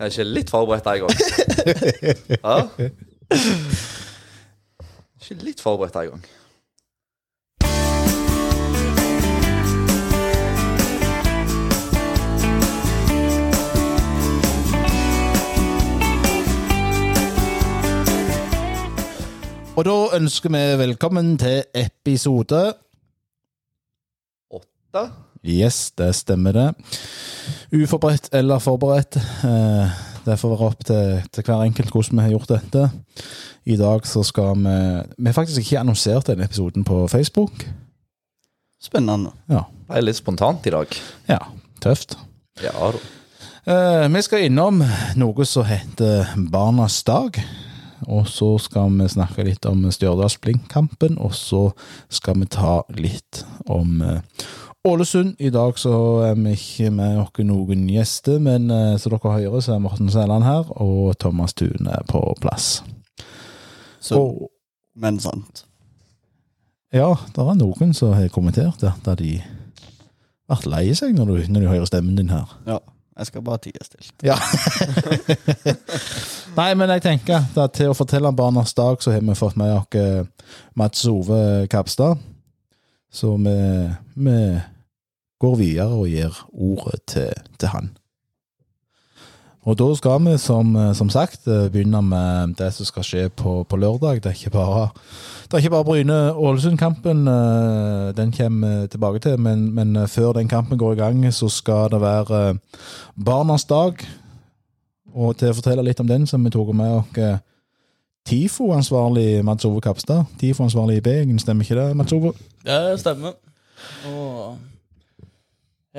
Jeg er ikke litt forberedt en gang. Ja? Ikke litt forberedt en gang. Og da ønsker vi velkommen til episode Åtte? Yes, det stemmer det. Uforberedt eller forberedt. Eh, det får være opp til, til hver enkelt hvordan vi har gjort dette. I dag så skal vi Vi har faktisk ikke annonsert denne episoden på Facebook. Spennende. Ja, Det er litt spontant i dag. ja tøft. Ja da. Eh, vi skal innom noe som heter Barnas dag. Og så skal vi snakke litt om Stjørdals-Blink-kampen, og så skal vi ta litt om eh, Ålesund. I dag så er vi ikke med oss noen gjester, men eh, som dere hører, så er Morten Sæland her, og Thomas Thune er på plass. Så, Og Men sant. ja, det er noen som har kommentert det, da de ble lei seg når, du, når de hører stemmen din her. Ja. Jeg skal bare tie stilt. Ja. Nei, men jeg tenker at til å fortelle om Barnas dag, så har vi fått med oss eh, Mats Ove Kapstad. Så vi, vi går videre og gir ordet til, til han. Og da skal vi, som, som sagt, eh, begynne med det som skal skje på, på lørdag. Det er ikke bare, bare Bryne-Ålesund-kampen. eh, Den kommer tilbake til, men, men eh, før den kampen går i gang, så skal det være Barnas dag. Og til å fortelle litt om den, så vi tok med oss TIFO-ansvarlig Mads Ove Kapstad. TIFO-ansvarlig i B-gjengen, stemmer ikke det, Mads Ove? Det stemmer. Og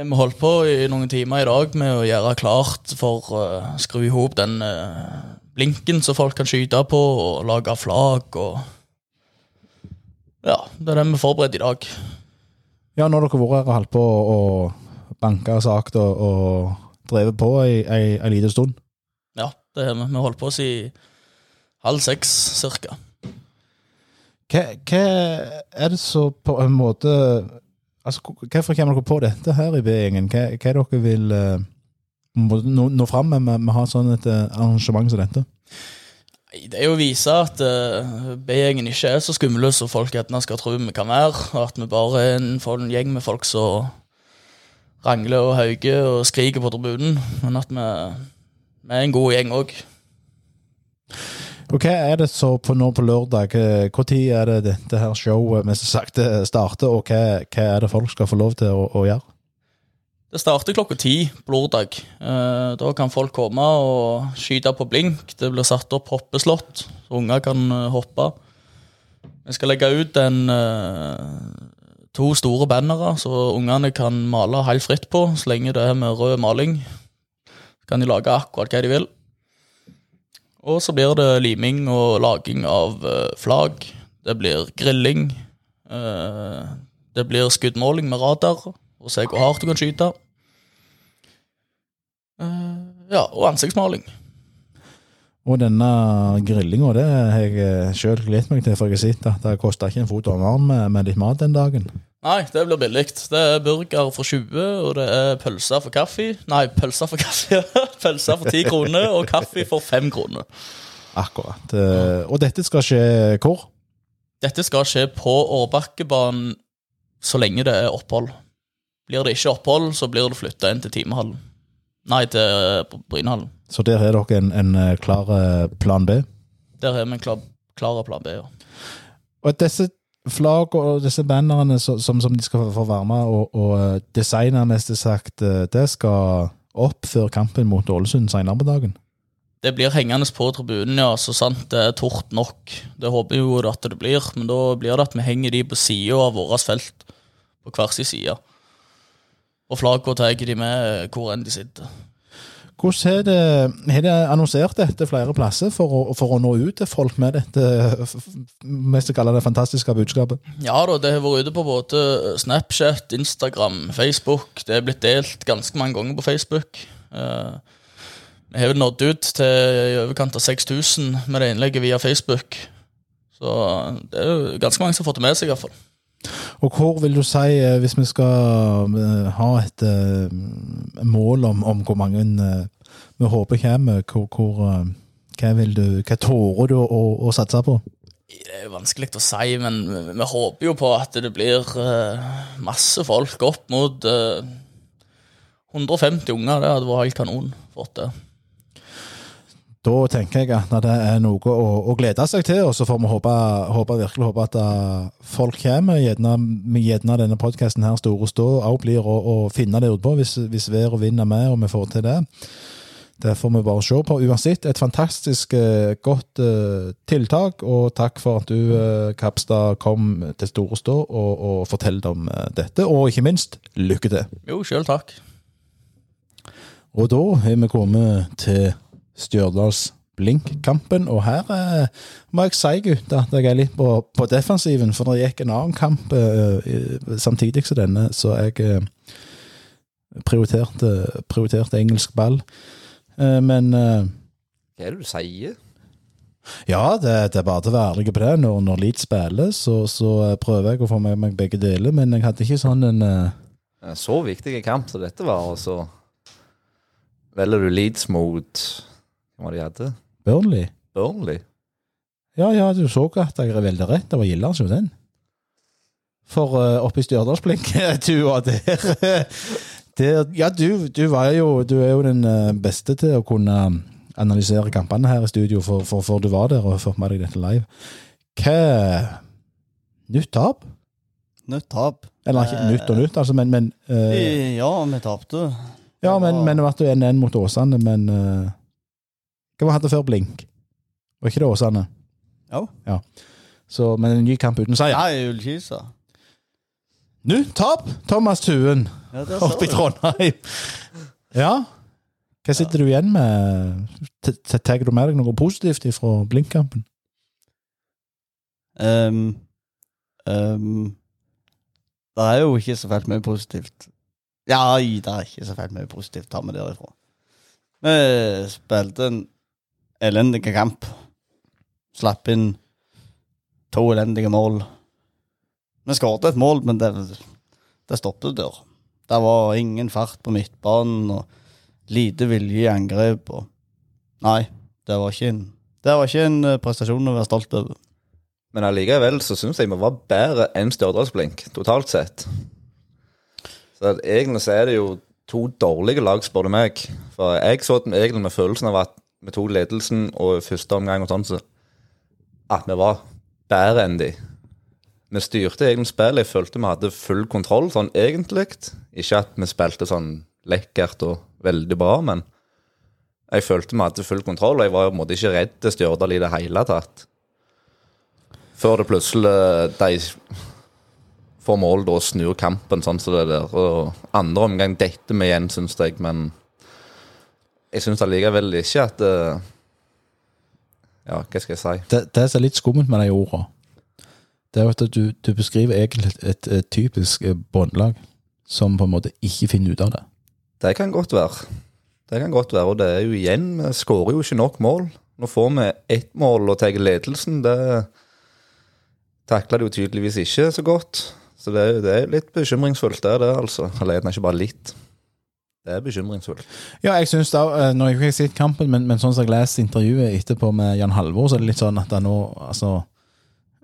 vi holdt på i noen timer i dag med å gjøre klart for å skru i hop den uh, blinken som folk kan skyte på, og lage flagg og Ja, det er det vi har forberedt i dag. Ja, dere har vært her og holdt på og banka og sagt og, og drevet på ei, ei, ei liten stund. Ja, det har vi. Vi holdt på siden halv seks cirka. Hva, hva er det så på en måte Altså, Hvorfor kommer dere på dette her i B-gjengen? Hva, hva er dere vil uh, nå, nå fram med med å ha sånn et eh, arrangement som dette? Det er jo å vise at uh, B-gjengen ikke er så skumle som folk gjerne skal tro vi kan være. og At vi bare er en, en gjeng med folk som rangler og hauger og skriker på tribunen. Men at vi, vi er en god gjeng òg. Og hva er det så på nå på lørdag? Når er det dette her showet med sagt det starter, og hva, hva er det folk skal få lov til å, å gjøre? Det starter klokka ti på lørdag. Eh, da kan folk komme og skyte på blink. Det blir satt opp hoppeslott, så unger kan eh, hoppe. Vi skal legge ut en, eh, to store bannere, så ungene kan male helt fritt på, så lenge det er med rød maling. Så kan de lage akkurat hva de vil. Og så blir det liming og laging av eh, flagg. Det blir grilling. eh, det blir skuddmåling med radar og se hvor hardt du kan skyte. Eh, ja, og ansiktsmaling. Og denne grillinga, det har jeg sjøl gledet meg til, for jeg har sett at det koster ikke en fot om arm med, med litt mat den dagen. Nei, det blir billig. Det er burger for 20, og det er pølser for kaffe. Nei, pølser for kaffe. pølser for 10 kroner, og kaffe for 5 kroner. Akkurat. Eh, Og dette skal skje hvor? Dette skal skje på Årbakkebanen så lenge det er opphold. Blir det ikke opphold, så blir det flytta inn til timehallen. Nei, til Brynhallen. Så der har dere en, en eh, klar eh, plan B. Der har vi en klar, klar plan B. Ja. Og disse flagg og disse bannerne som, som de skal få være med og, og eh, designe, mest sagt, det skal opp før kampen mot Ålesund senere på dagen. Det blir hengende på tribunen, ja, så sant det er tort nok. Det håper jo at det blir, men da blir det at vi henger de på sida av vårt felt, på hver sin side. Og flagga tar de med hvor enn de sitter. Hvordan har de annonsert dette flere plasser for å, for å nå ut til folk med dette mest kaller det fantastiske budskapet? Ja da, det har vært ute på både Snapchat, Instagram, Facebook. Det er blitt delt ganske mange ganger på Facebook. Eh, Vi har vel nådd ut til i overkant av 6000 med det innlegget via Facebook. Så det er jo ganske mange som har fått det med seg, i hvert fall. Og hvor vil du si, eh, hvis vi skal eh, ha et eh, mål om, om hvor mange vi håper kommer, hvor, hvor hva vil du, hva tårer du å, å satse på? Det er jo vanskelig å si, men vi, håper jo på at det blir masse folk opp mot eh, 150 unger. Det hadde vært helt kanon fått det. Da tenker jeg at det er noe å, å glede seg til, og så får vi håpe, håpe virkelig håpe at eh, folk kommer. Gjerne, gjerne denne podkasten her store stå også blir å, å finne det utpå, hvis, hvis vær og vind er med og vi får til det. Det får vi bare se på. Uansett, et fantastisk eh, godt uh, tiltak, og takk for at du, uh, Kapstad, kom til Store Stå og, og fortalte om uh, dette. Og ikke minst, lykke til. Jo, sjøl takk. Og da er vi kommet til Stjørdals Blink-kampen, og her eh, må jeg si, gutter, at jeg er litt på, på defensiven, for det gikk en annen kamp eh, samtidig som denne, så jeg eh, prioriterte, prioriterte engelsk ball. Eh, men eh, Hva er det du sier? ja, det, det er bare til å være ærlig på det. Når, når Leeds spiller, så, så eh, prøver jeg å få med meg begge deler, men jeg hadde ikke sånn en eh, Så viktig kamp som dette var, og så velger du Leeds mot Hva var det de hadde? Burnley. Burnley? Ja, ja, du så at jeg er veldig rett. Det var Gilland som den. For uh, oppe i Stjørdalsblink, du var der. der ja, du, du, var jo, du er jo den eh, beste til å kunne analysere kampene her i studio, for, for, for du var der og fikk med deg dette live. Hva Nytt tap? Nytt tap. Eller ikke nytt og nytt, altså, men, men uh, Ja, vi tapte. Ja, men, var- men det ble 1-1 mot Åsane, men uh, Hva var det før Blink? Var ikke det Åsane? Jo. Ja. Så, men en ny kamp uten seier. Ja, Ullkisa. Nå, tap! Thomas Tuen Ja, oppe i. Trondheim. Ja. Hva sitter du igjen med? Tar du med deg noe positivt fra Blink-kampen? Um, um, det er jo ikke så fælt mye positivt. Ja, det er ikke så fælt mye positivt å ta med derifra. Vi spilte en elendig kamp. Slapp inn to elendige mål. Vi skåret et mål, men det, det stoppet der. Det var ingen fart på midtbanen og lite vilje i angrep. Og nei, det var ikke en, det var ikke en eh, prestasjon å være stolt over. Men allikevel så syns jeg vi var bedre enn Stjørdalsblink, totalt sett. Så egentlig så er det jo to dårlige lag, spør du meg. For jeg så egentlig med følelsen av at vi tok ledelsen og første omgang og sånn, så at vi var bedre enn de. Vi styrte egentlig spillet. Jeg følte vi hadde full kontroll, sånn egentlig. Ikke at vi spilte sånn lekkert og veldig bra, men jeg følte vi hadde full kontroll, og jeg var på en måte ikke redd til Stjørdal i det hele tatt. Før det plutselig de får mål og snur kampen sånn som det der. Og andre omgang detter vi igjen, syns jeg, men jeg syns allikevel ikke at eh, Ja, hva skal jeg si? Det, det som er litt skummelt med de ordene, det er jo at du, du beskriver egentlig et, et, et typisk eh, båndlag som på en måte ikke finner ut av det. Det kan godt være. Det kan godt være, og det er jo igjen Vi skårer jo ikke nok mål. Nå får vi ett mål og tar ledelsen. Det takler det jo tydeligvis ikke så godt. Så det er, det er litt bekymringsfullt, det er det, altså. Eller ikke bare litt. Det er bekymringsfullt. Ja, jeg synes da, òg. Nå har jeg ikke sett kampen, men, men sånn som jeg leser intervjuet etterpå med Jan Halvor, så er det litt sånn at det nå Altså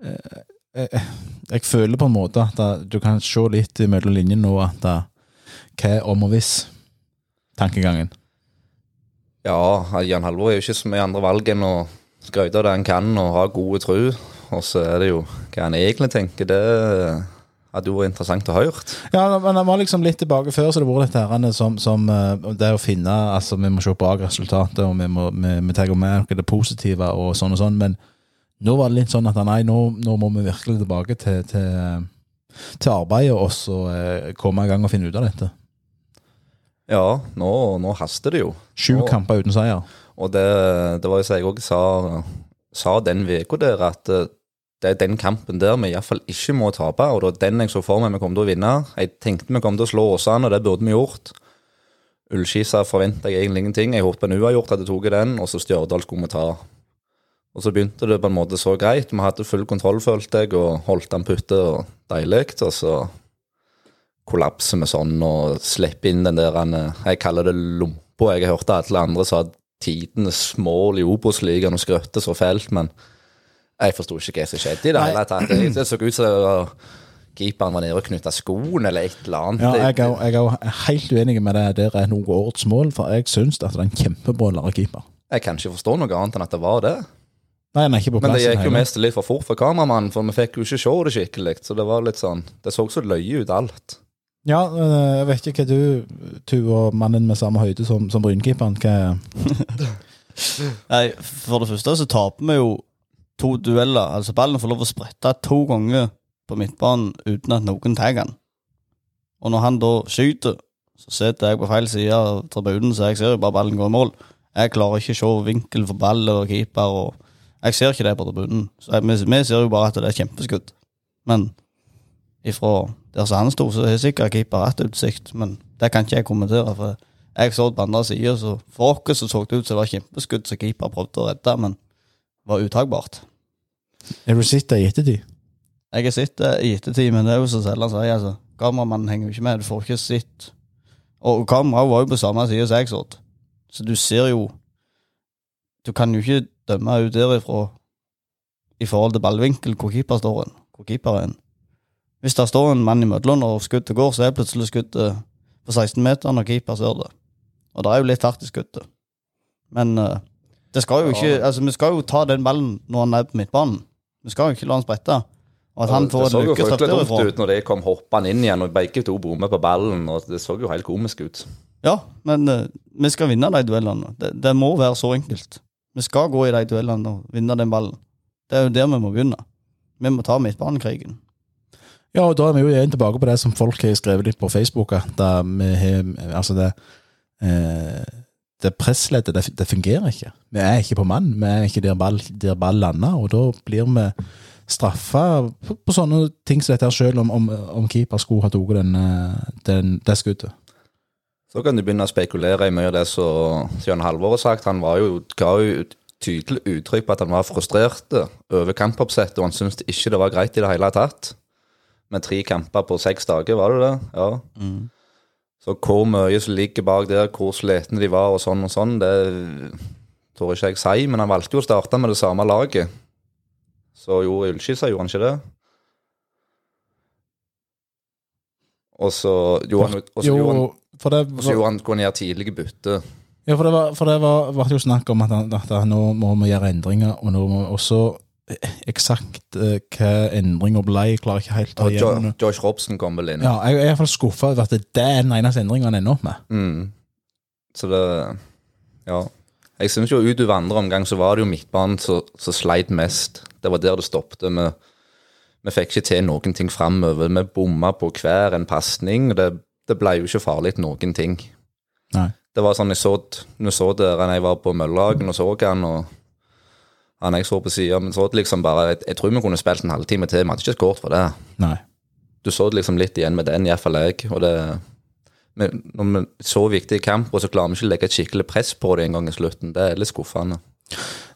eh, eh, Jeg føler på en måte at det, du kan se litt mellom linjene nå at det, hva er om og hvis tankegangen. Ja, Jan Halvor er jo ikke så mye andre valg enn å skryte av det han kan og ha gode tru. Og så er det jo hva han egentlig tenker. Det hadde jo vært interessant å ha gjort. Ja, men det var liksom litt tilbake før, så det var dette her som, som eh, det å finne Altså, vi må se på resultatet, og vi må vi, vi tar med det positive og sånn og sånn, men nå var det litt sånn at nei, nå, nå må vi virkelig tilbake til, til, til arbeidet og så eh, komme i gang og finne ut av dette. Ja, nå, nå haster det jo. Sju kamper uten seier. Og det, det var jo så jeg òg sa, sa den uka der, at eh, det er den kampen der vi iallfall ikke må tape. Og det var den jeg så for meg vi kom til å vinne. Jeg tenkte vi kom til å slå Åsane, og det burde vi gjort. Ullskisa forventa jeg egentlig ingenting. Jeg håpet en uavgjort hadde tatt den, og så Stjørdal skulle vi ta. Og så begynte det på en måte så greit. Vi hadde full kontroll, følte jeg, og holdt den putte og deilig. Og så kollapser vi sånn og slipper inn den der Jeg kaller det lompa. Jeg hørte alle andre sa tidenes mål i Obos-ligaen og skrøtte så fælt, men jeg forsto ikke hva som skjedde i det hele tatt. Det det så ut som keeperen var nede og knytta skoen eller et eller annet. Ja, jeg er, jeg er helt uenig med det. Der er noe årets mål, for jeg syns at det er en kjempebra keeper. Jeg kan ikke forstå noe annet enn at det var det. Nei, han er ikke på Men det gikk jo mest litt for fort for kameramannen, for vi fikk jo ikke se det skikkelig. Så det var litt sånn Det så så løye ut, alt. Ja, øh, jeg vet ikke hva du, du og mannen med samme høyde som, som Brynkeeperen hva, Nei, For det første så taper vi jo to dueller. Altså Ballen får lov å sprette to ganger på midtbanen uten at noen tar den. Og når han da skyter, så sitter jeg på feil side av tribunen, så jeg ser jo bare ballen gå i mål. Jeg klarer ikke å se vinkel for ball og keeper, og jeg ser ikke det på tribunen. Så jeg, vi, vi ser jo bare at det er kjempeskudd. Men ifra der som han sto, så har sikkert keeper rett utsikt, men det kan ikke jeg kommentere. for jeg så det på andre sida, så for oss så, så det ut som det var kjempeskudd som keeper prøvde å redde, men var uttagbart. Er du sett det i ettertid? Jeg har sett det i ettertid, men det er jo som selv han sier, altså. Kameramannen henger jo ikke med, du får ikke sett Og kameraet var jo på samme side som jeg så. Så du ser jo Du kan jo ikke dømme ut derifra i forhold til ballvinkel hvor keeper står en, hvor keeper er en. Hvis det står en mann imellom og skuddet går, så er plutselig skuddet på 16 meter når keeper ser det. Og det er jo litt hardt i skuddet. Men eh, det skal jo ikke Altså, vi skal jo ta den ballen når han er på midtbanen. Vi skal jo ikke la han sprette. Og at han får det så jo fryktelig dumt ut når de kom hoppende inn igjen, og begge to bommet på ballen. og Det så jo helt komisk ut. Ja, men uh, vi skal vinne de duellene. Det, det må være så enkelt. Vi skal gå i de duellene og vinne den ballen. Det er jo der vi må begynne. Vi må ta midtbanekrigen. Ja, og da er vi jo igjen tilbake på det som folk har skrevet litt på Facebook. at Da vi har, altså det, eh, det pressleddet, det, det fungerer ikke. Vi er ikke på mann, vi er ikke der ball, der ball lander, og da blir vi straffa på, på sånne ting som dette, her, selv om, om, om keeper skulle ha tatt den, eh, den, det skuddet. Så kan du begynne å spekulere i mye av det som Jan Halvor har sagt. Han var jo, ga jo tydelig uttrykk på at han var frustrert over kampoppsettet, og han syntes ikke det var greit i det hele tatt. Med tre kamper på seks dager, var det det? Ja. Så hvor mye som ligger bak der, hvor slitne de var og sånn og sånn, det tror ikke jeg si, men han valgte jo å starte med det samme laget. Så gjorde Ullskisa, gjorde han ikke det? Og så gjorde han, så gjorde han, Jo, for det, gjorde han gå ned tidlige bytte. Ja, for det var, for det var, var jo snakk om at, at nå må vi gjøre endringer, og nå må også eksakt eh, hva endringer ble, jeg klarer ikke helt å Og jo, igjen. Josh Robson kom vel inn. Ja, jeg er i hvert fall skuffa over at det er den eneste endringa han ender opp med. Mm. Så det Ja. Jeg syns jo utover andre omgang så var det jo midtbanen som som sleit mest. Det var der det stoppet. Vi, vi fikk ikke til noen ting framover. Vi bomma på hver en pasning. Det, det ble jo ikke farlig noen ting. Nei. Det var sånn jeg så, når jeg så det da jeg var på Møllerhagen og så han, og han jeg så på sida, men så det liksom bare jeg, jeg tror vi kunne spilt en halvtime til. Vi hadde ikke skåret for det. Nei. Du så det liksom litt igjen med den, iallfall jeg. Og det men når vi så viktige kamper, så klarer vi ikke å legge et skikkelig press på det en gang i slutten. Det er litt skuffende.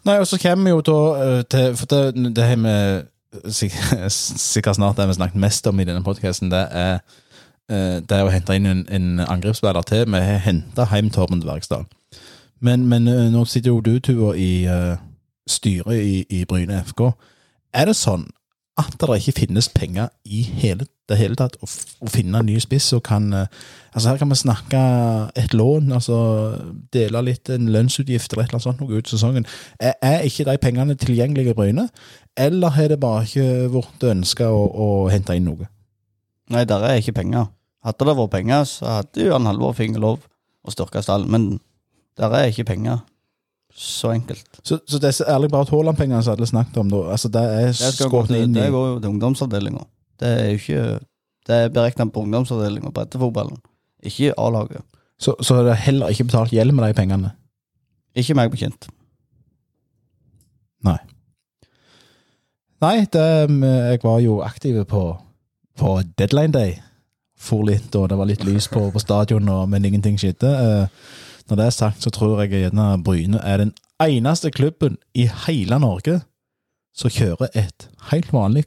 Nei, og så kommer vi jo da eh, til For det, det har vi sikkert snart det vi snakket mest om i denne podkasten, det er eh, det er å hente inn en, en angrepsspiller til. Vi har henta hjem Torben Dvergsdal. Men, men eh, nå sitter jo du, Tuva, i eh, styret i, i Bryne FK. Er det sånn at det ikke finnes penger i hele det hele tatt å, å finne en ny spiss og kan eh, Altså Her kan vi snakke et lån, altså dele litt en lønnsutgift eller et eller annet sånt noe ut sesongen. Er, er ikke de pengene tilgjengelige i Bryne, eller har det bare ikke vært ønska å, å hente inn noe? Nei, der er ikke penger. Hadde det vært penger, så hadde jo han Halvor fått lov å styrke stallen, men der er ikke penger. Så enkelt. Så, så disse ærlig Braut Haaland-pengene som alle snakket om, da, altså det er Det, skåret inn i det går jo til ungdomsavdelinga. Det er jo ikke Det er beregna på ungdomsavdelinga breddefotballen, ikke A-laget. så, så er det heller ikke betalt gjeld med de pengene. Ikke meg bekjent. Nei. Nei, det, jeg var jo aktiv på, på deadline day. For litt, og det var litt lys på, på stadion, og, men ingenting skjedde. Eh, når det er sagt, så tror jeg gjerne Bryne er den eneste klubben i hele Norge som kjører et helt vanlig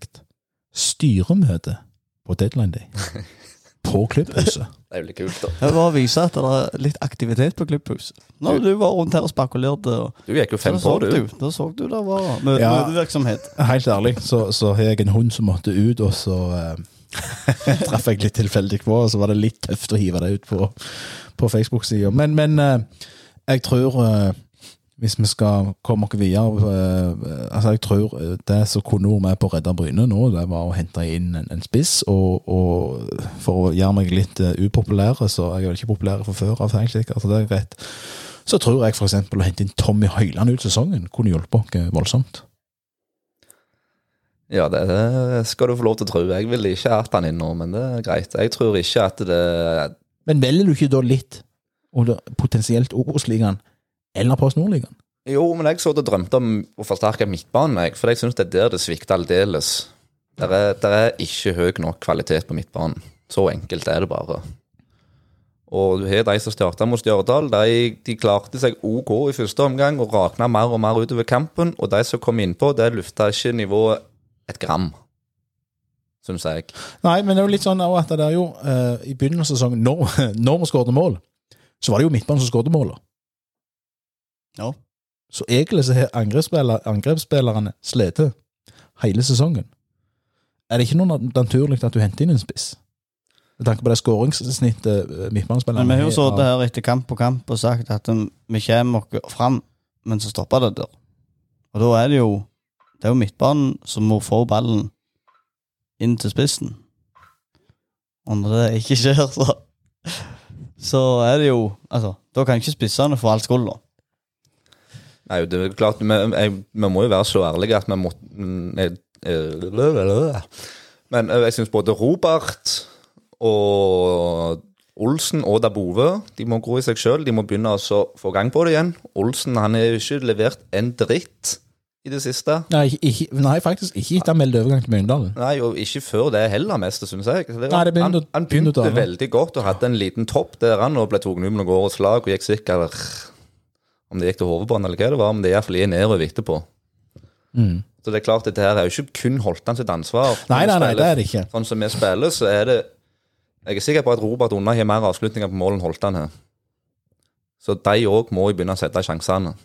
styremøte på deadline day. på klubbhuset. Det er veldig kult, da. Det vil å vise at det er litt aktivitet på klubbhuset. Når du var rundt her og spekulerte, og Du gikk jo fem på, du. du, da så du det var møtevirksomhet. Ja. Helt ærlig, så, så har jeg en hund som måtte ut, og så eh, traff jeg litt tilfeldig på, og så var det litt tøft å hive det ut på, på Facebook-sida. Men, men eh, jeg tror eh, hvis vi skal komme oss videre eh, altså Jeg tror det som kunne vært med på å redde Bryne nå, det var å hente inn en, en spiss. Og, og for å gjøre meg litt upopulær, så jeg er vel ikke populær fra før av, helt altså det er greit. Så tror jeg f.eks. å hente inn Tommy Høiland ut sesongen kunne hjulpet oss voldsomt. Ja, det, det skal du få lov til å tro. Jeg ville ikke hatt han inn nå, men det er greit. Jeg tror ikke at det Men velger du ikke da litt, og da potensielt Obos-ligaen, eller Post Nord-ligaen? Jo, men jeg så det drømte om å forsterke midtbanen, jeg, for jeg syns det er der det svikter aldeles. Der er, der er ikke høy nok kvalitet på midtbanen. Så enkelt er det bare. Og du har de som starta mot Stjørdal. De, de klarte seg OK i første omgang og rakna mer og mer utover kampen. Og de som kom innpå, det lufta ikke nivået et gram, syns jeg. Nei, men det er jo litt sånn at det er jo uh, i begynnelsen av sesongen, når, når vi skåret mål, så var det jo midtbanen som skåret målet. Ja. Så egentlig så har angrepsspiller, angrepsspillerne slitt hele sesongen. Er det ikke noe naturlig at du henter inn en spiss? Med tanke på det skåringssnittet eh, midtbanespillerne Men vi har jo sittet her etter kamp på kamp og sagt at um, vi kommer oss fram, men så stopper det der. Og da er det jo Det er jo midtbanen som må få ballen inn til spissen. Og når det ikke skjer, så Så er det jo Altså, da kan ikke spissene få all skulda. Nei, det er klart, vi, må jo være så ærlige at vi må Men jeg syns både Robert og Olsen og Dabove de må gro i seg sjøl. De må begynne å få gang på det igjen. Olsen han har jo ikke levert en dritt i det siste. Nei, ikke, nei, faktisk ikke etter han meldte overgang til Mjøndalen. Nei, og ikke før det heller, mest, syns jeg. Det, Nei, det begynte- han, han begynte å begynte veldig godt og hadde en liten topp der han og ble tatt ut med årets lag og gikk sikkert Om det gikk til hovedbanen eller hva det var, men det iallfall gikk nedover etterpå. Mm. Så det er klart, dette her er jo ikke kun Holtan sitt ansvar. Nei, nei, nei, det er det ikke. Sånn som vi spiller, så er det Jeg er sikker på at Robert Unna har mer avslutninger på mål enn Holtan her. Så de òg må jo begynne å sette sjansene.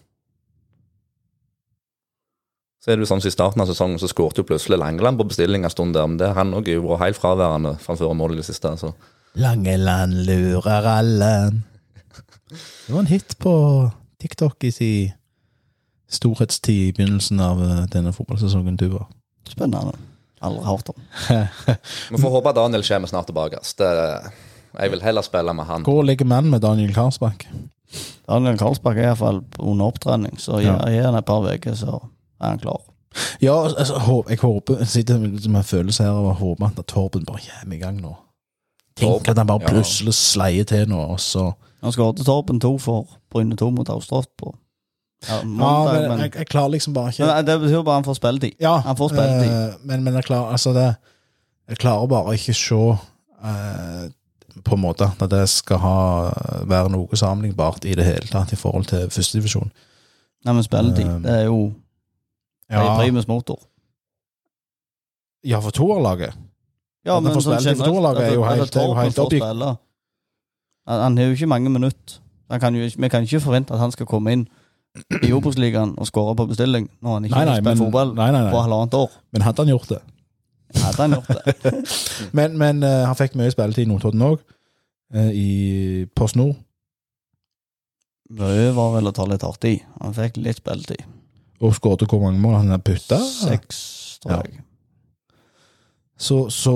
Så er det jo sånn som I starten av sesongen så skåret jo plutselig Langeland på bestilling en stund der, men det han òg vært helt fraværende fra før målet i det siste. altså. Langeland lurer alle. Det var en hit på TikTok i sin storhetstid i begynnelsen av eh, denne fotballsesongen du var. Spennende. Aldri hørt om. Vi får håpe Daniel kommer snart tilbake. Det, jeg vil heller spille med han. Hvor ligger mannen med Daniel Karlsbakk? Daniel Karlsbakk er iallfall under opptrening, så gir han et par uker, så er han klar. Ja, altså, hå- jeg håper Jeg sitter med en følelse her og håper at Torben bare kommer i gang nå. Tenk at han bare ja. plutselig sleier til nå, og så Han skåret Torpen 2 for Bryne 2 mot Austrot på ja, Ja, men men, jeg, jeg klarer liksom bare ikke men det betyr bare han får spilletid. Ja, Han får spilletid. Øh, men, men jeg klarer altså det Jeg klarer bare ikke se øh, på en måte at det skal ha, være noe sammenlignbart i det hele tatt i forhold til førstedivisjon. Nei, men spilletid, uh, det er jo ja. primus motor. ja, for toerlaget. Ja, men spilletid for toerlaget er jo helt- er jo helt objekt-. Han, han har jo ikke mange minutter. Han kan jo, vi kan ikke forvente at han skal komme inn i Obos-ligaen og skåre på bestilling når han ikke Nei, har nei, spilt men, fotball nei, nei, på halvannet år. men hadde han gjort det? Hadde han gjort det? Men, men uh, han fikk mye spilletid i Notodden òg, i Post Nord. Mye var vel å ta litt hardt i. Han fikk litt spilletid. Og skåret hvor mange mål han har putta. Seks, tror Ja. Så, så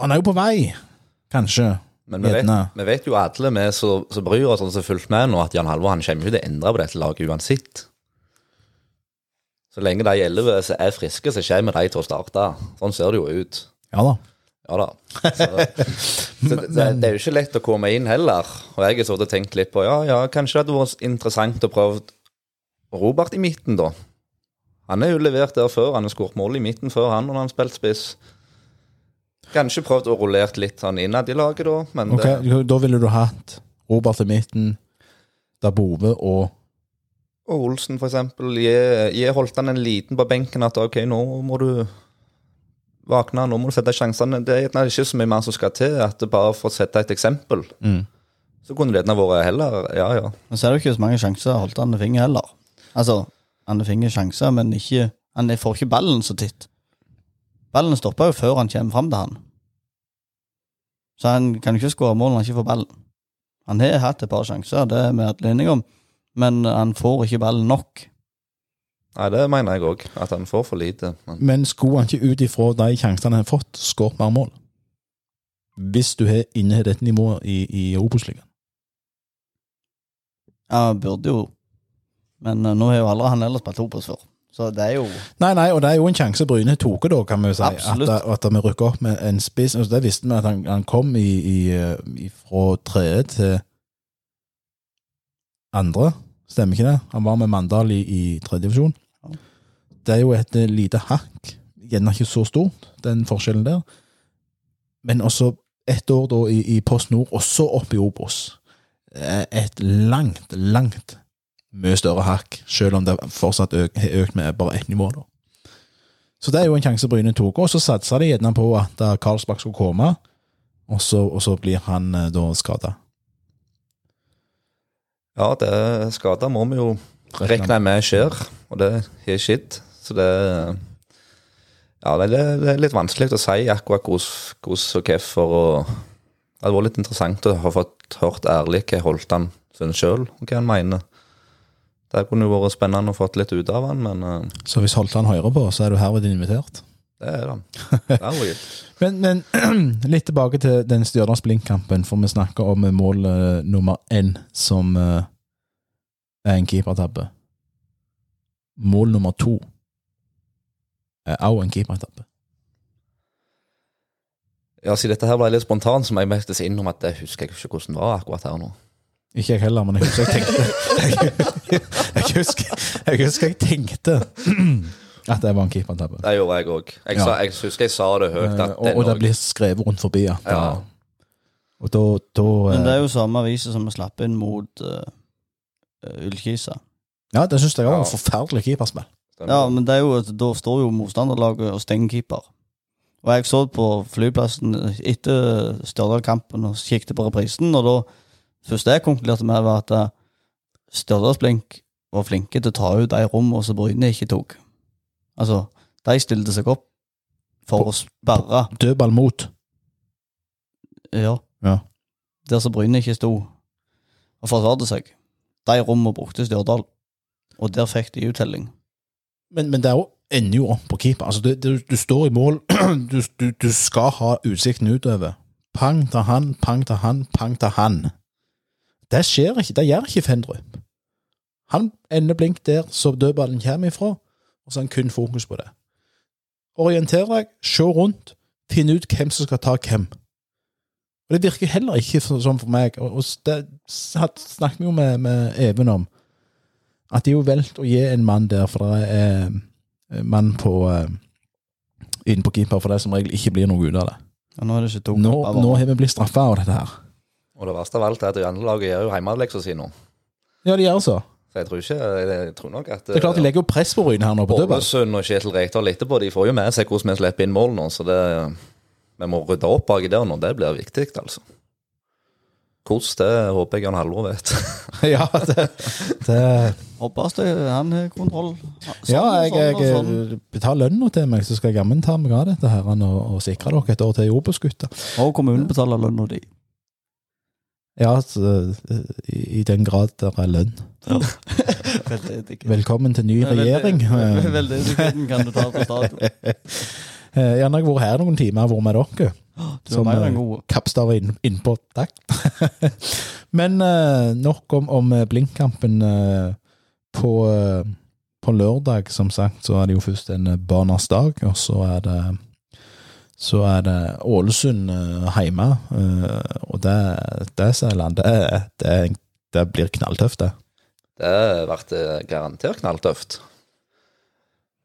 han er jo på vei, kanskje. Men vi vet, vi vet jo alle vi som bryr oss og som har fulgt med nå, at Jan Halvor han kommer jo til å endre på dette laget uansett. Så lenge de elleve som er friske, så kommer de til å starte. Sånn ser det jo ut. Ja da. Ja da. Så, så det, det, det er jo ikke lett å komme inn heller. Og jeg har sittet og tenkt litt på ja, ja, kanskje det hadde vært interessant å prøve Robert i midten, da. Han er jo levert der før. Han har skåret mål i midten før, han, når han har spilt spiss. Kanskje prøvd å rullert litt sånn innad i laget, da. Men Ok, det, Da ville du hatt Robert i midten, Dabove og og Olsen, for eksempel. Gi, gi holdt han en liten på benken at ok, nå må du våkne, nå må du sette sjansene. Det er ikke så mye mer som skal til. at det Bare for å sette et eksempel, Mm. så kunne det gjerne vært heller Ja, ja. Men så er det jo ikke så mange sjanser holdt Anne Finger heller. Altså, han finner sjanser, men ikke Han får ikke ballen så titt. Ballen stopper jo før han kommer fram til han. Så han kan ikke skåre mål når han ikke får ballen. Han har hatt et par sjanser, det er vi alle enige om, men han får ikke ballen nok. Nei, det mener jeg òg. At han får for lite. Men Men skulle han ikke ut ifra de sjansene han har fått, skåret mer mål? Hvis du har inne dette nivået i, i Obos-ligaen. Ja, burde jo Men uh, nå har jo aldri han ellers spilt Obos før, så det er jo Nei, nei, og det er jo en sjanse Bryne tok, da, kan vi jo si. Absolutt. At, at vi rykker opp med en spiss. Altså, det visste vi at han, han kom i, i, i, fra tredje til andre. Stemmer ikke det? Han var med Mandal i, i tredje divisjon. Ja. Det er jo et eh, lite hakk. Gjerne ikke så stort, den forskjellen der. Men også ett år da i, i Post Nord, også oppe i Obos. Eh, Et langt, langt mye større hakk, selv om det fortsatt har økt med bare ett nivå. da. Så det er jo en sjanse Bryne tok, og så satsa de gjerne på at eh, Karlsbakk skulle komme, og så, og så blir han eh, da skada. ja, det skader må vi jo regne med skjer, og det har skjedd. Så det Ja, det er, litt vanskelig å si akkurat hvordan og hvorfor. og Det hadde vært litt interessant å ha fått hørt ærlig hva Holtan syns sjøl, og hva han mener. Det kunne jo vært spennende å få litt ut av han, men eh, Så hvis Holtan hører på, så er du herved invitert. det er han. Det er han. Men, men litt tilbake til den Stjørdals Blink-kampen, for vi snakker om mål eh, nummer én, som eh, er en keepertabbe. Mål nummer to er også en keepertabbe. Ja, siden dette her ble litt spontant, så må jeg mest innrømme at det husker jeg ikke hvordan det var akkurat her nå. Ikke jeg heller, men jeg husker jeg tenkte Jeg, jeg, husker, jeg husker jeg tenkte at det var en keepertabbe. Det gjorde jeg òg. Jeg, Ja. jeg husker jeg sa det høyt. Eh, At og, og det blir skrevet rundt forbi Ja. Ja. Og da, da Men det eh, er jo samme aviser som vi slapp inn mot uh, Ullkisa. Ja, det syns jeg òg var Ja. forferdelig keeperspill. Ja, men det er jo, da står jo motstanderlaget og stenger keeper. Og jeg så på flyplassen etter Stjørdal-kampen og kikket på reprisen, og da første jeg konkluderte med, var at Stjørdalsblink Stjørdals-Blink var flinke til å ta ut de rommene som Bryne ikke tok. Altså, de stilte seg opp for å sperre Dødball mot. Ja. Ja. Der som Bryne ikke sto og forsvarte seg. De rommene brukte Stjørdal, og der fikk de uttelling. Men, men det er jo ender jo opp på keeper. Altså, du, du, du står i mål, du, du, du skal ha utsikten utover. Pang til han, pang til han, pang til han. Det skjer ikke. Det gjør ikke Fendrup. Han ender blink der så dødballen kommer ifra, og så har han kun fokus på det. Orienter deg, se rundt, finn ut hvem som skal ta hvem. Og Det virker heller ikke sånn for meg. Og, det snakket vi jo med, med Even om. At de jo valgt å gi en mann der, for det er eh, mann på uh, inn på keeper, for det som regel ikke blir noe ut av det. Ja, nå er det ikke to Nå, nå har vi blitt straffa av dette her. Og det verste av alt er at det gjør jo hjemmeleksa si nå. Ja, de gjør så. Så jeg tror ikke Jeg tror nok at Det er klart de legger jo press på Bryne her nå på dødball. Ålesund og Kjetil Rekdal etterpå, de får jo med seg hvordan vi slipper inn mål nå, så det Vi må rydde opp baki der nå, det blir viktig, altså. Hvordan, det håper jeg han Halvor vet. ja, det, det Håper det- han har kontroll. Sånn, Ja, jeg, sånn jeg, sånn. betaler lønna til meg, så skal jeg jammen ta meg av dette her og, og sikre dere et år til i Obos-gutta. Og kommunen betaler lønna di. Ja, så, i, i den grad det er lønn. Velkommen til ny regjering. Veldedigheten kan du ta på stadion. Eh, jeg har vært her noen timer, vært med dere. Du som kappstaver inn- innpå. Takk. Men eh, nok om, om eh, Blinkkampen eh, på, eh, på lørdag. Som sagt, så er det jo først en eh, barnas dag, og så er det så er det Ålesund eh, hjemme, eh, og det, det Sæland, det, det, det blir knalltøft, det. Det blir garantert knalltøft.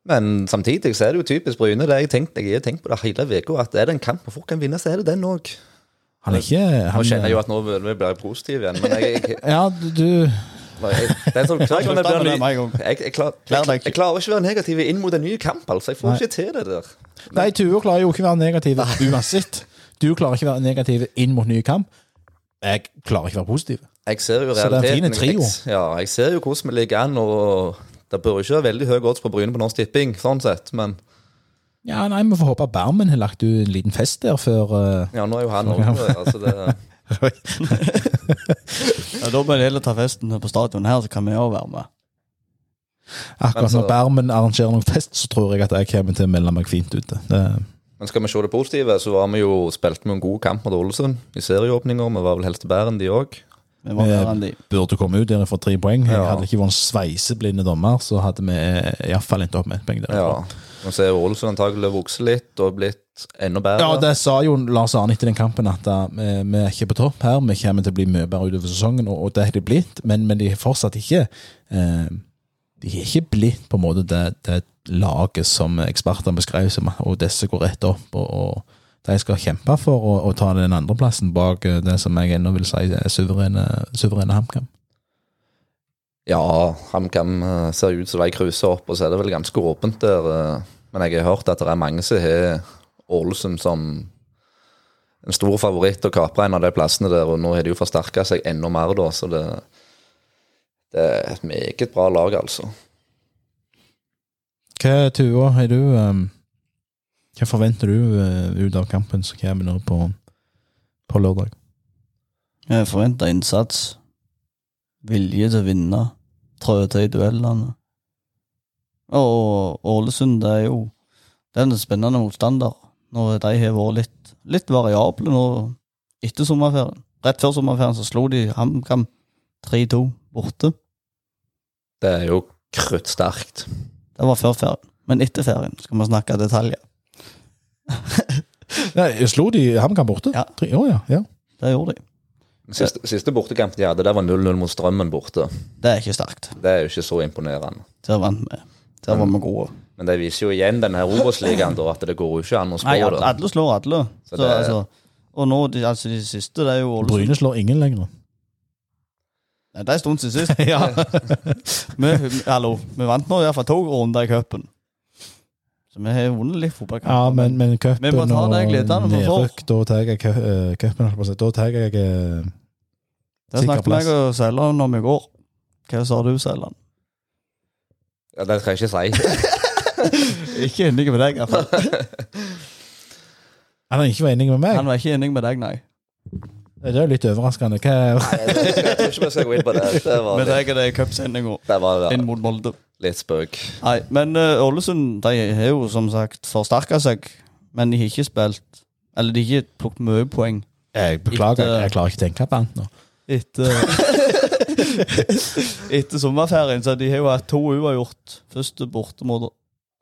Men samtidig så er det jo typisk Bryne. Det jeg, tenkt, jeg har tenkt på det hele uka, at er det en kamp hvor folk kan vinne, så er det den òg. Han er ikke Nå kjenner jeg jo at nå blir jeg positiv igjen, men jeg, jeg, Ja, du Jeg, det er sånn, Jeg klarer ikke å være jeg, jeg, jeg, klarer ikke å negativ inn mot en ny kamp, altså. Jeg får Nei. ikke til det der. Nei, Tuo klarer jo ikke å være negativ uansett. Du klarer ikke å være negativ inn mot ny kamp. Jeg klarer ikke å være positiv. Jeg ser jo Så det er en realiteten. fin trio. Ja, jeg ser jo hvordan vi ligger an, og det bør jo ikke være veldig høy odds på Bryne på Norsk Tipping, sånn sett, men Ja, nei, Vi får håpe Bermen har lagt ut en liten fest der før uh, ja, nå er jo han òg altså det, Ja, da bør de heller ta festen på stadion her, så kan vi òg være med. Akkurat når Bermen arrangerer noen fest, så tror jeg at jeg kommer til å melde meg fint ute. Det, Men skal vi se det positive, så var vi jo, spilte vi en god kamp mot Ålesund i serieåpninger. Vi var vel helst bedre bæren, de òg. Vi var bedre enn de. burde komme ut der for tre poeng. Ja. Hadde det ikke vært en sveiseblinde dommer, så hadde vi iallfall endt opp med et poeng Ja. Nå ser jo Ålesund antagelig vokse litt og blitt enda bedre. Ja, det sa jo Lars Arne etter den kampen, at uh, vi, er ikke på topp her. Vi kommer til å bli mye bedre utover sesongen, og, og det har de blitt. Men, men de er fortsatt ikke eh, De er ikke blitt på en måte det, det laget som ekspertene beskrev som og disse går rett opp. og, og de skal kjempe for å, å ta den andreplassen bak eh, det som jeg ennå vil si er suverene, suverene HamKam. Ja, HamKam eh, ser ut som de cruiser opp, og så er det vel ganske åpent der. eh. Men jeg har hørt at det er mange som har Ålesund som en stor favoritt og kaprer en av de plassene der, og nå har de jo forsterka seg enda mer, da, så det, det er et meget bra lag, altså. Hva, Tua, har du um, Hva forventer du uh, ut av kampen som kommer nå på, på lørdag? Jeg forventer innsats. Vilje til å vinne. Trøte i duellene. Og Ålesund det er jo Det er en spennende motstander. Når de har vært litt, litt variable nå etter sommerferien. Rett før sommerferien så slo de HamKam 3-2 borte. Det er jo kruttsterkt. Det var før ferien. Men etter ferien skal vi snakke detaljer. Nei, slo de HamKam borte? Ja. Tre- Å ja, ja. Det gjorde de. Siste, siste bortekamp de hadde, det var 0-0 mot Strømmen borte. Det er ikke sterkt. Det er jo ikke så imponerende. Der vant vi. Der var vi gode. Men det viser jo igjen denne Obos-ligaen, at det går jo ikke an å spå Nei, det. alle slår alle. Så Så, det- altså, og nå, de, altså de siste, det er jo Ålesund. Bryne slår ingen lenger. Nei, det er en stund siden sist. ja. vi, vi- hallo, vi vant nå i hvert fall to runder i cupen. Så vi har vunnet litt fotballkamp. ja, men, men cupen Vi må ta og det gledene vi får. nedrykk, da tar jeg eh, cupen. Da tar jeg eh, det snakket jeg og Sæland om i går. Hva sa du, Sæland? Ja, det skal jeg ikke si. Ikke enig med deg, i hvert fall. Han er ikke var enig med meg. Han var ikke enig med deg, nei. Det er jo litt overraskende. Hva Jeg, jeg, jeg tror ikke vi skal gå inn på det. Det var, Med litt, deg er det cupsendinga det var inn mot Molde. Litt spøk. Nei, men eh, Ålesund de har jo som sagt forsterka seg, men de har ikke spilt Eller de har ikke plukket mye poeng Jeg beklager, Etter- jeg klarer ikke å tenke på annet nå. etter Etter sommerferien. Så de har jo hatt to uavgjort. Først borte mot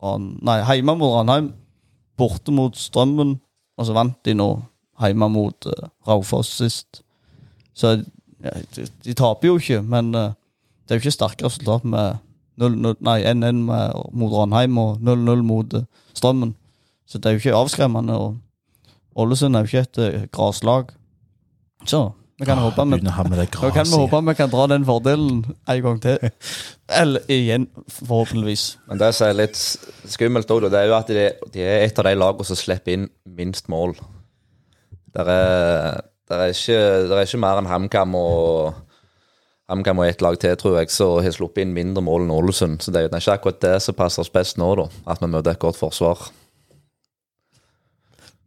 Ran... Nei, hjemme mot Ranheim. Borte mot Strømmen. Og så vant de nå hjemme mot uh, Raufoss sist. Så ja, de, de taper jo ikke, men eh, det er jo ikke sterke resultat med 0-0 Nei, 1-1 mot Ranheim og 0-0 mot eh, Strømmen. Så det er jo ikke avskremmende. Og Ålesund er jo ikke et uh, graslag. Så vi kan håpe vi kan vi håpe vi kan dra den fordelen en gang til. Eller igjen, forhåpentligvis. Men det som er litt skummelt òg, det er jo at de, de er et av de lagene som slipper inn minst mål. Det er, er, ikke, der er ikke mer enn HamKam og HamKam og ett lag til, tror jeg, som har sluppet inn mindre mål enn Ålesund. Så det er ikke akkurat det som passer oss best nå, da. At vi møter et godt forsvar.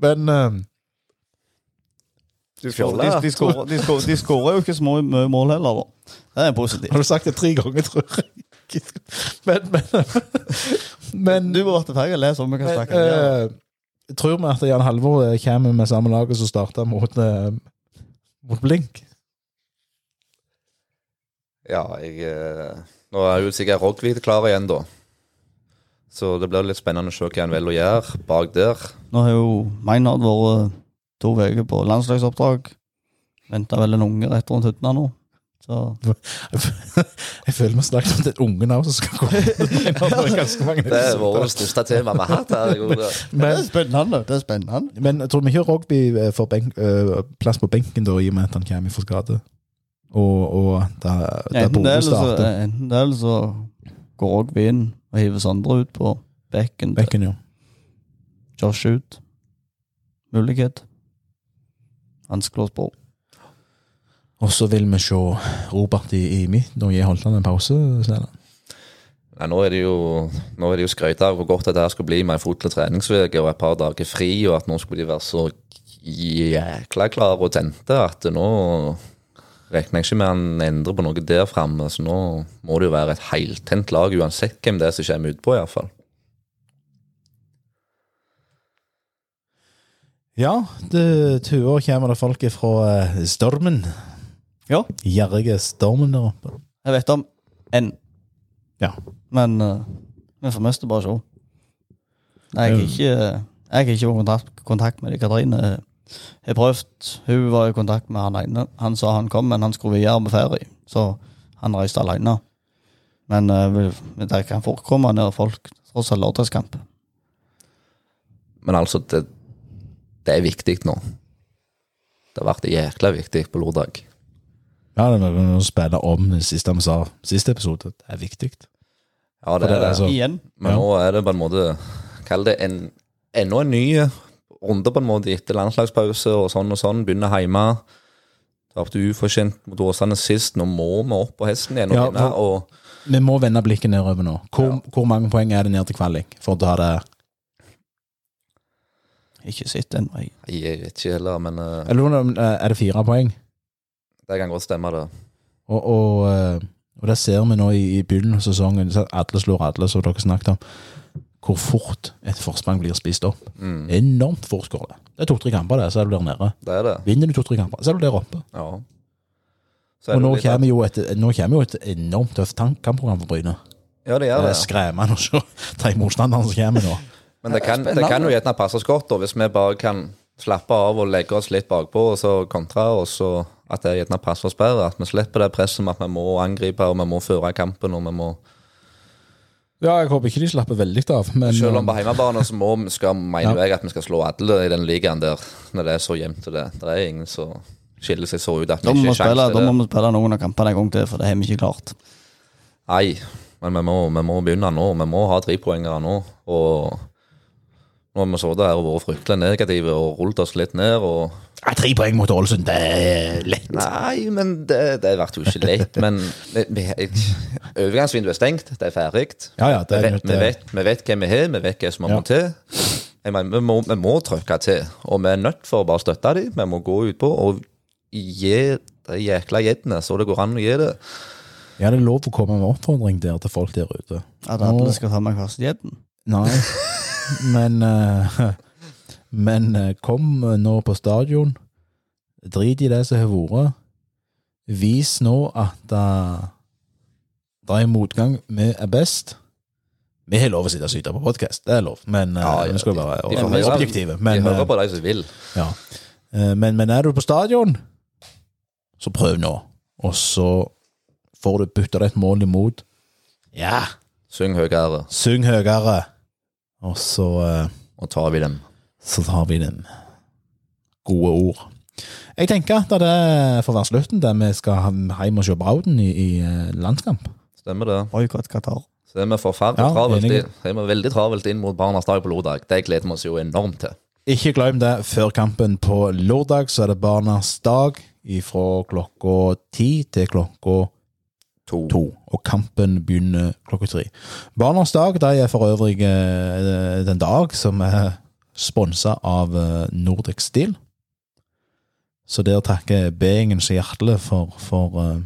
Men De, skårer, jo ikke så mye mål heller, da. Det er positivt. har du sagt det tre ganger, tror jeg. Men, men, men Du må være ferdig å lese om vi kan snakke eh, tror vi at Jan Halvor kommer med samme laget som starta mot, eh, mot Blink? Ja, jeg eh, Nå er jo sikkert Rogvik klar igjen, da. Så det blir litt spennende å se hva han velger å gjøre bak der. Nå har jo Maynard vært to uker på landslagsoppdrag. Venta vel en unge rett rundt hytta nå. Så Jeg føler vi snakket om den ungen òg som skal komme. Det er Det er vårt største tema vi har hatt her. Men. Det er spennende. Det er spennende. men jeg tror vi ikke Rogby eh, får benk, eh, plass på benken da, i og med at han kommer fra skade? Og, og der, der Enten det, eller så, enten det, eller så går òg vi inn og hiver Sondre ut på bekken. Bekken, ja. Josh ut. Mulighet. Vanskelig å spå. Og så vil vi se Robert i, i midten og gi Holtan en pause. Snelle. Nei, nå er det jo, nå er det jo skrøyt av hvor godt det her skulle bli med en fotlig treningsuke og et par dager fri, og at nå skulle de være så jækla klare og tente at nå regner jeg ikke med han endrer på noe der framme. Så nå må det jo være et heltent lag uansett hvem det er som kommer utpå, iallfall. Ja, det tuer kommer det folk fra eh, Stormen. Ja. Gjerrige Stormen der oppe. Jeg vet om én, Ja. men uh, vi får mest bare se. Jeg er Mm. ikke Jeg har ikke vært i kontakt, kontakt med Katrine. Jeg har prøvd. Hun var i kontakt med han ene. Han sa han kom, men han skulle videre på ferie, så han reiste alene. Men uh, det kan forekomme når folk tross alt lørdagskamp. Men altså, det, det er viktig nå. Det har vært jækla viktig på lørdag. Ja, det må spille om det siste vi sa siste episode. Det er viktig. Ja, det det er er det. Altså, Igjen. Men Ja. nå er det på en måte Kall det en, enda en ny runde på en måte etter landslagspause og sånn og sånn. Begynner hjemme. Tapte ufortjent mot Åsane sist. Nå må vi opp på hesten igjen og Ja, vinne. Og Vi må vende blikket nedover nå. Hvor, hvor mange poeng er det ned til kvalik? For å ta det Ikke sett den veien. jeg vet ikke heller, men uh... Eller eh, er det fire poeng? det kan godt stemme, det. Og, og, eh, og det ser vi nå i, i begynnelsen av sesongen. Alle slår alle, som dere snakket om. Hvor fort et forsprang blir spist opp. Mm, Enormt fort går det. Det er to-tre kamper, det, så er du der nede. det er det. Vinner du to-tre kamper, så er du der oppe. Ja. Så er Og nå kommer jo et, nå kommer jo et enormt tøft kampprogram for Bryne. Ja, det gjør Det er det. skremmende å se de motstanderne som kommer nå. Men det kan, det kan jo gjerne passe oss godt, da, hvis vi bare kan slappe av og legge oss litt bakpå og så kontre oss, og at det gjerne passer oss bedre. At vi slipper det presset med at vi må angripe og vi må føre kampen. og vi må Ja, jeg håper ikke de slapper veldig av, men Selv om på hjemmebane så må, skal, mener Ja. jeg at vi skal slå alle i den ligaen der, når det er så jevnt. og Det, det er ingen som skiller seg så ut at vi ikke har har til det. da må vi spille noen av kampene en gang til, for det har vi ikke klart. Nei, men vi må, vi må begynne nå. Vi må ha trepoengere nå. Og nå har vi sittet her og vært fryktelig negative og rullet oss litt ned. og ja, Tre poeng mot Ålesund, det er lett. Nei, men det, det ble jo ikke lett. Men vi, vi, overgangsvinduet er stengt, det er ferdig. Ja, ja, det vi, er vet, nødt vi, vet, vi vet hvem vi har, vi vet hva som må til. Jeg mener, vi, må, vi må trykke til, og vi er nødt for å bare støtte dem. Vi må gå utpå og gi de jækla gjeddene så det går an å gi det. Ja, det er lov å komme med oppfordring der til folk der ute. At alle skal ta med sin gjedden. Nei, men eh, Men eh, kom nå på stadion. Drit i det som har vært. Vis nå at uh, det er motgang. Vi er best. Vi har lov å sitte og syte på podkast, det er lov, men eh, Ja, ja, vi skal være de være høre- objektive. De hører eh, på de som vil. ja. Eh, men, men er du på stadion, så prøv nå. Og så får du bytta deg et mål imot. Ja, Syng høyere, syng høyere. Og så eh, og tar vi dem. så tar vi dem. gode ord. Jeg tenker at det får være slutten der vi skal hjem og se Brauden i, i eh, landskamp. Stemmer det. Boikott Qatar. Så er vi forferdelig Ja, travelt inn. Er veldig travelt inn mot Barnas dag på lørdag. Det gleder vi oss jo enormt til. Ikke glem det, før kampen på lørdag så er det Barnas dag fra klokka ti til klokka To. to. Og kampen begynner klokka tre. Barnas dag de er for øvrig eh, den dag som er sponsa av eh, Nordic Steel. Så der takker B-gjengen så hjertelig for, for, eh,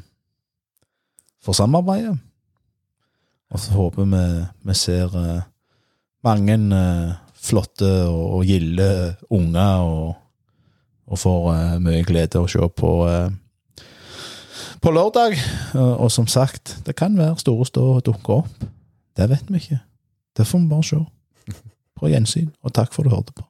for samarbeidet. Og så håper vi vi ser mange flotte og, og gilde unger, og, og får mye glede å se på på lørdag. Og, og som sagt, det kan være store stå og dukke opp. Det vet vi ikke. Det får vi bare se. På gjensyn, og takk for at du hørte på.